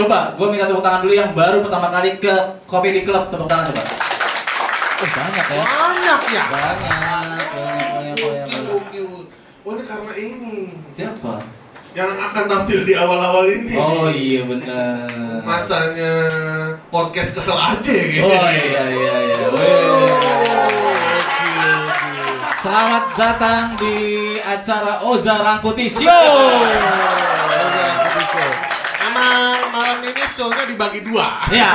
Coba, gue minta tepuk tangan dulu yang baru pertama kali ke Kopi di Club. Tepuk tangan coba. Oh, banyak ya. Banyak ya. Banyak, banyak, banyak, banyak. Oh ini karena ini Siapa? yang akan tampil di awal-awal ini. Oh iya benar. Masanya podcast kesel aja gitu. Oh iya iya iya. Weh. Selamat datang di acara Oza Rangkuti Show. Emang malam ini show-nya dibagi dua. Ya.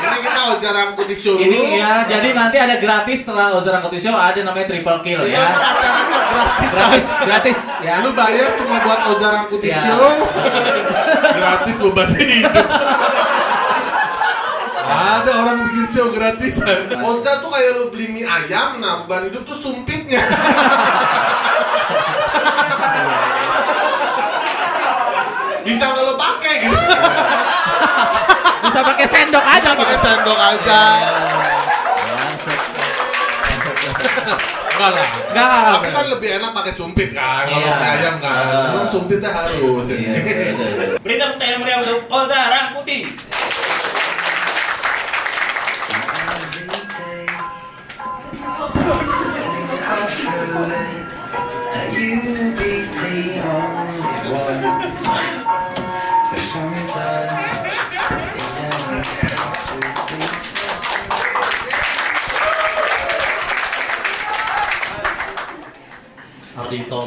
Ini kita Ojarang Putih Show dulu. Ini ya, jadi nanti ada gratis setelah Oza Rangkuti Show ada namanya triple kill Ini ya. emang acaranya gratis. Gratis, gratis ya. Lu bayar cuma buat Ojarang Putih Ya. Show. gratis lu berarti hidup. Ada orang bikin show gratisan. Oza tuh kayak lu beli mie ayam, nah beban hidup tuh sumpitnya. Bisa nggak lo pakai gitu? Bisa pakai sendok aja Pakai sendok aja. Enggak lah. Enggak, Tapi kan lebih enak pakai sumpit kan, kalau Iya. mie ayam kan. Belum sumpitnya harus. Iya, iya, iya. Beri tepuk tangan yang meriah untuk Oza Rangkuti.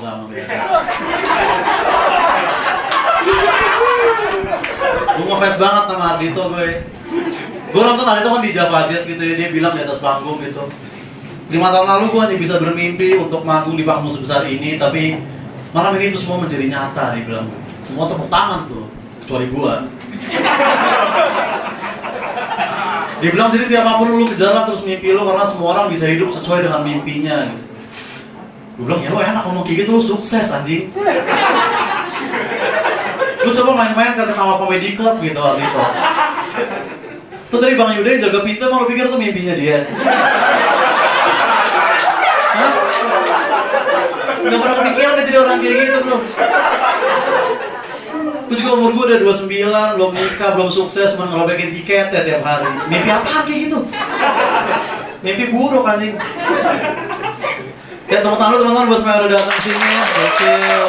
Bang biasa. gue ngefans banget sama Ardito gue. Gue nonton Ardito kan di Java Jazz gitu ya, dia bilang di atas panggung gitu. Lima tahun lalu gue hanya bisa bermimpi untuk manggung di panggung sebesar ini, tapi malam ini itu semua menjadi nyata, dia bilang. Semua tepuk tangan tuh, kecuali gue. Dia bilang jadi siapa pun lu kejarlah terus mimpi lu karena semua orang bisa hidup sesuai dengan mimpinya. Gitu. Gue bilang ya lu enak ngomong kayak gitu lu sukses anjing. lu coba main-main ke ketawa komedi club gitu gitu. Tuh tadi Bang Yuda yang jaga pintu emang lu pikir tuh mimpinya dia. Gak pernah kepikiran gak jadi orang kayak gitu belum. Gue juga umur gue udah 29, belum nikah, belum sukses, cuma ngerobekin tiket ya tiap hari. Mimpi apaan kayak gitu? Mimpi buruk anjing. Ya teman-teman lu teman-teman buat semua yang udah datang sini, gokil.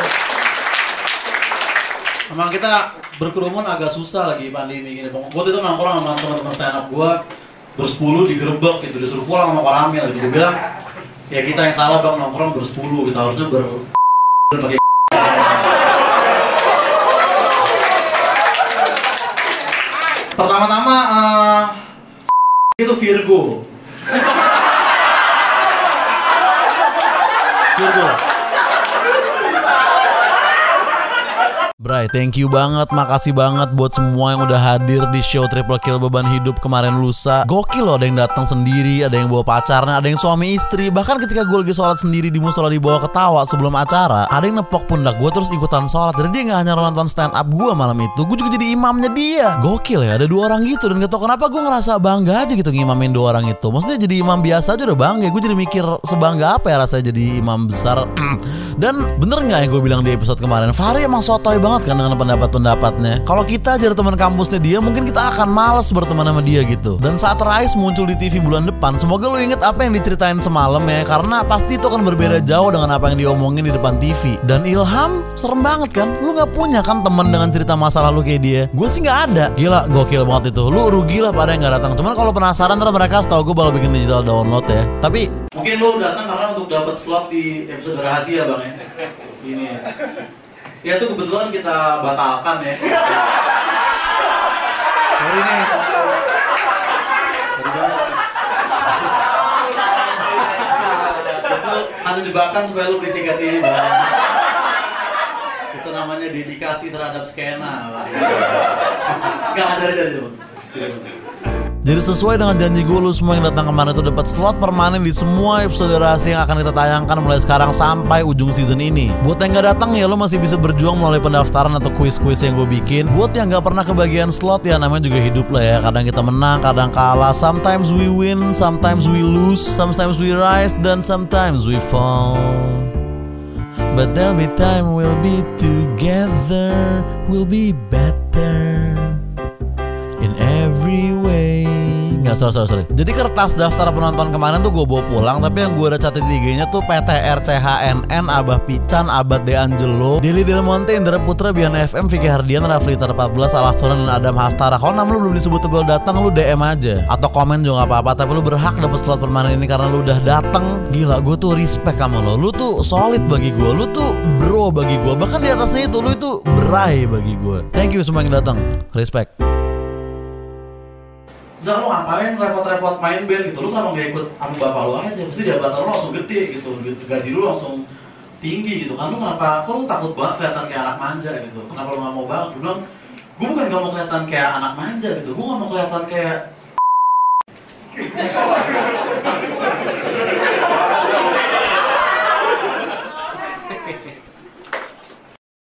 Emang kita berkerumun agak susah lagi pandemi gini. Gue itu nongkrong sama teman-teman stand up gue bersepuluh digerebek gitu, disuruh pulang sama koramil gitu. Gue bilang, ya kita yang salah bang nongkrong bersepuluh, kita harusnya ber pakai Pertama-tama eh, itu. Virgo. Goodbye. Bray, thank you banget, makasih banget buat semua yang udah hadir di show Triple Kill Beban Hidup kemarin lusa. Gokil loh, ada yang datang sendiri, ada yang bawa pacarnya, ada yang suami istri. Bahkan ketika gue lagi sholat sendiri di musola di bawah ketawa sebelum acara, ada yang nepok pundak gue terus ikutan sholat. Jadi dia nggak hanya nonton stand up gue malam itu, gue juga jadi imamnya dia. Gokil ya, ada dua orang gitu dan gak tau kenapa gue ngerasa bangga aja gitu ngimamin dua orang itu. Maksudnya jadi imam biasa aja udah bangga. Gue jadi mikir sebangga apa ya rasanya jadi imam besar. dan bener nggak yang gue bilang di episode kemarin, Fahri emang sotoy banget kan dengan pendapat-pendapatnya. Kalau kita jadi teman kampusnya dia, mungkin kita akan males berteman sama dia gitu. Dan saat Rise muncul di TV bulan depan, semoga lu inget apa yang diceritain semalam ya, karena pasti itu akan berbeda jauh dengan apa yang diomongin di depan TV. Dan Ilham serem banget kan, lu nggak punya kan teman dengan cerita masa lalu kayak dia. Gue sih nggak ada. Gila, gokil banget itu. Lu rugi lah pada yang nggak datang. Cuman kalau penasaran ntar mereka setahu gue bakal bikin digital download ya. Tapi Mungkin lu datang karena untuk dapat slot di episode rahasia bang ya. Ini ya. Ya itu kebetulan kita batalkan ya. Sorry nih. Sorry banget. Itu ada jebakan supaya lu beli tiket ini bang. Itu namanya dedikasi terhadap skena. Gak ada dari itu. Jadi sesuai dengan janji gue lu semua yang datang kemarin itu dapat slot permanen di semua episode rahasia yang akan kita tayangkan mulai sekarang sampai ujung season ini. Buat yang gak datang ya lu masih bisa berjuang melalui pendaftaran atau kuis-kuis yang gue bikin. Buat yang gak pernah kebagian slot ya namanya juga hidup lah ya. Kadang kita menang, kadang kalah. Sometimes we win, sometimes we lose, sometimes we rise, dan sometimes we fall. But there'll be time we'll be together, we'll be better. Sorry, sorry, sorry. Jadi kertas daftar penonton kemarin tuh gue bawa pulang, tapi yang gue udah catat di IG-nya tuh PTR CHNN, Abah Pican, Abad De Angelo, Dili Del Monte, Indra Putra, Bian FM, Vicky Hardian, Rafli Ter 14, Salah Turan, dan Adam Hastara. Kalau nama lu belum disebut tebel datang, lu DM aja. Atau komen juga gak apa-apa, tapi lu berhak dapet slot permanen ini karena lu udah datang. Gila, gue tuh respect sama lo. Lu tuh solid bagi gue, lu tuh bro bagi gue. Bahkan di atasnya itu, lu itu berai bagi gue. Thank you semua yang datang. Respect. Zah lu ngapain repot-repot main band gitu? Lu kenapa nggak ikut sama bapak lu aja? Pasti jabatan lu langsung gede gitu, gitu. gaji lu langsung tinggi gitu kan? Lu kenapa? Kok lu takut banget kelihatan kayak anak manja gitu? Kenapa lu nggak mau banget? Lu bilang, gue bukan nggak mau kelihatan kayak anak manja gitu, gue nggak mau kelihatan kayak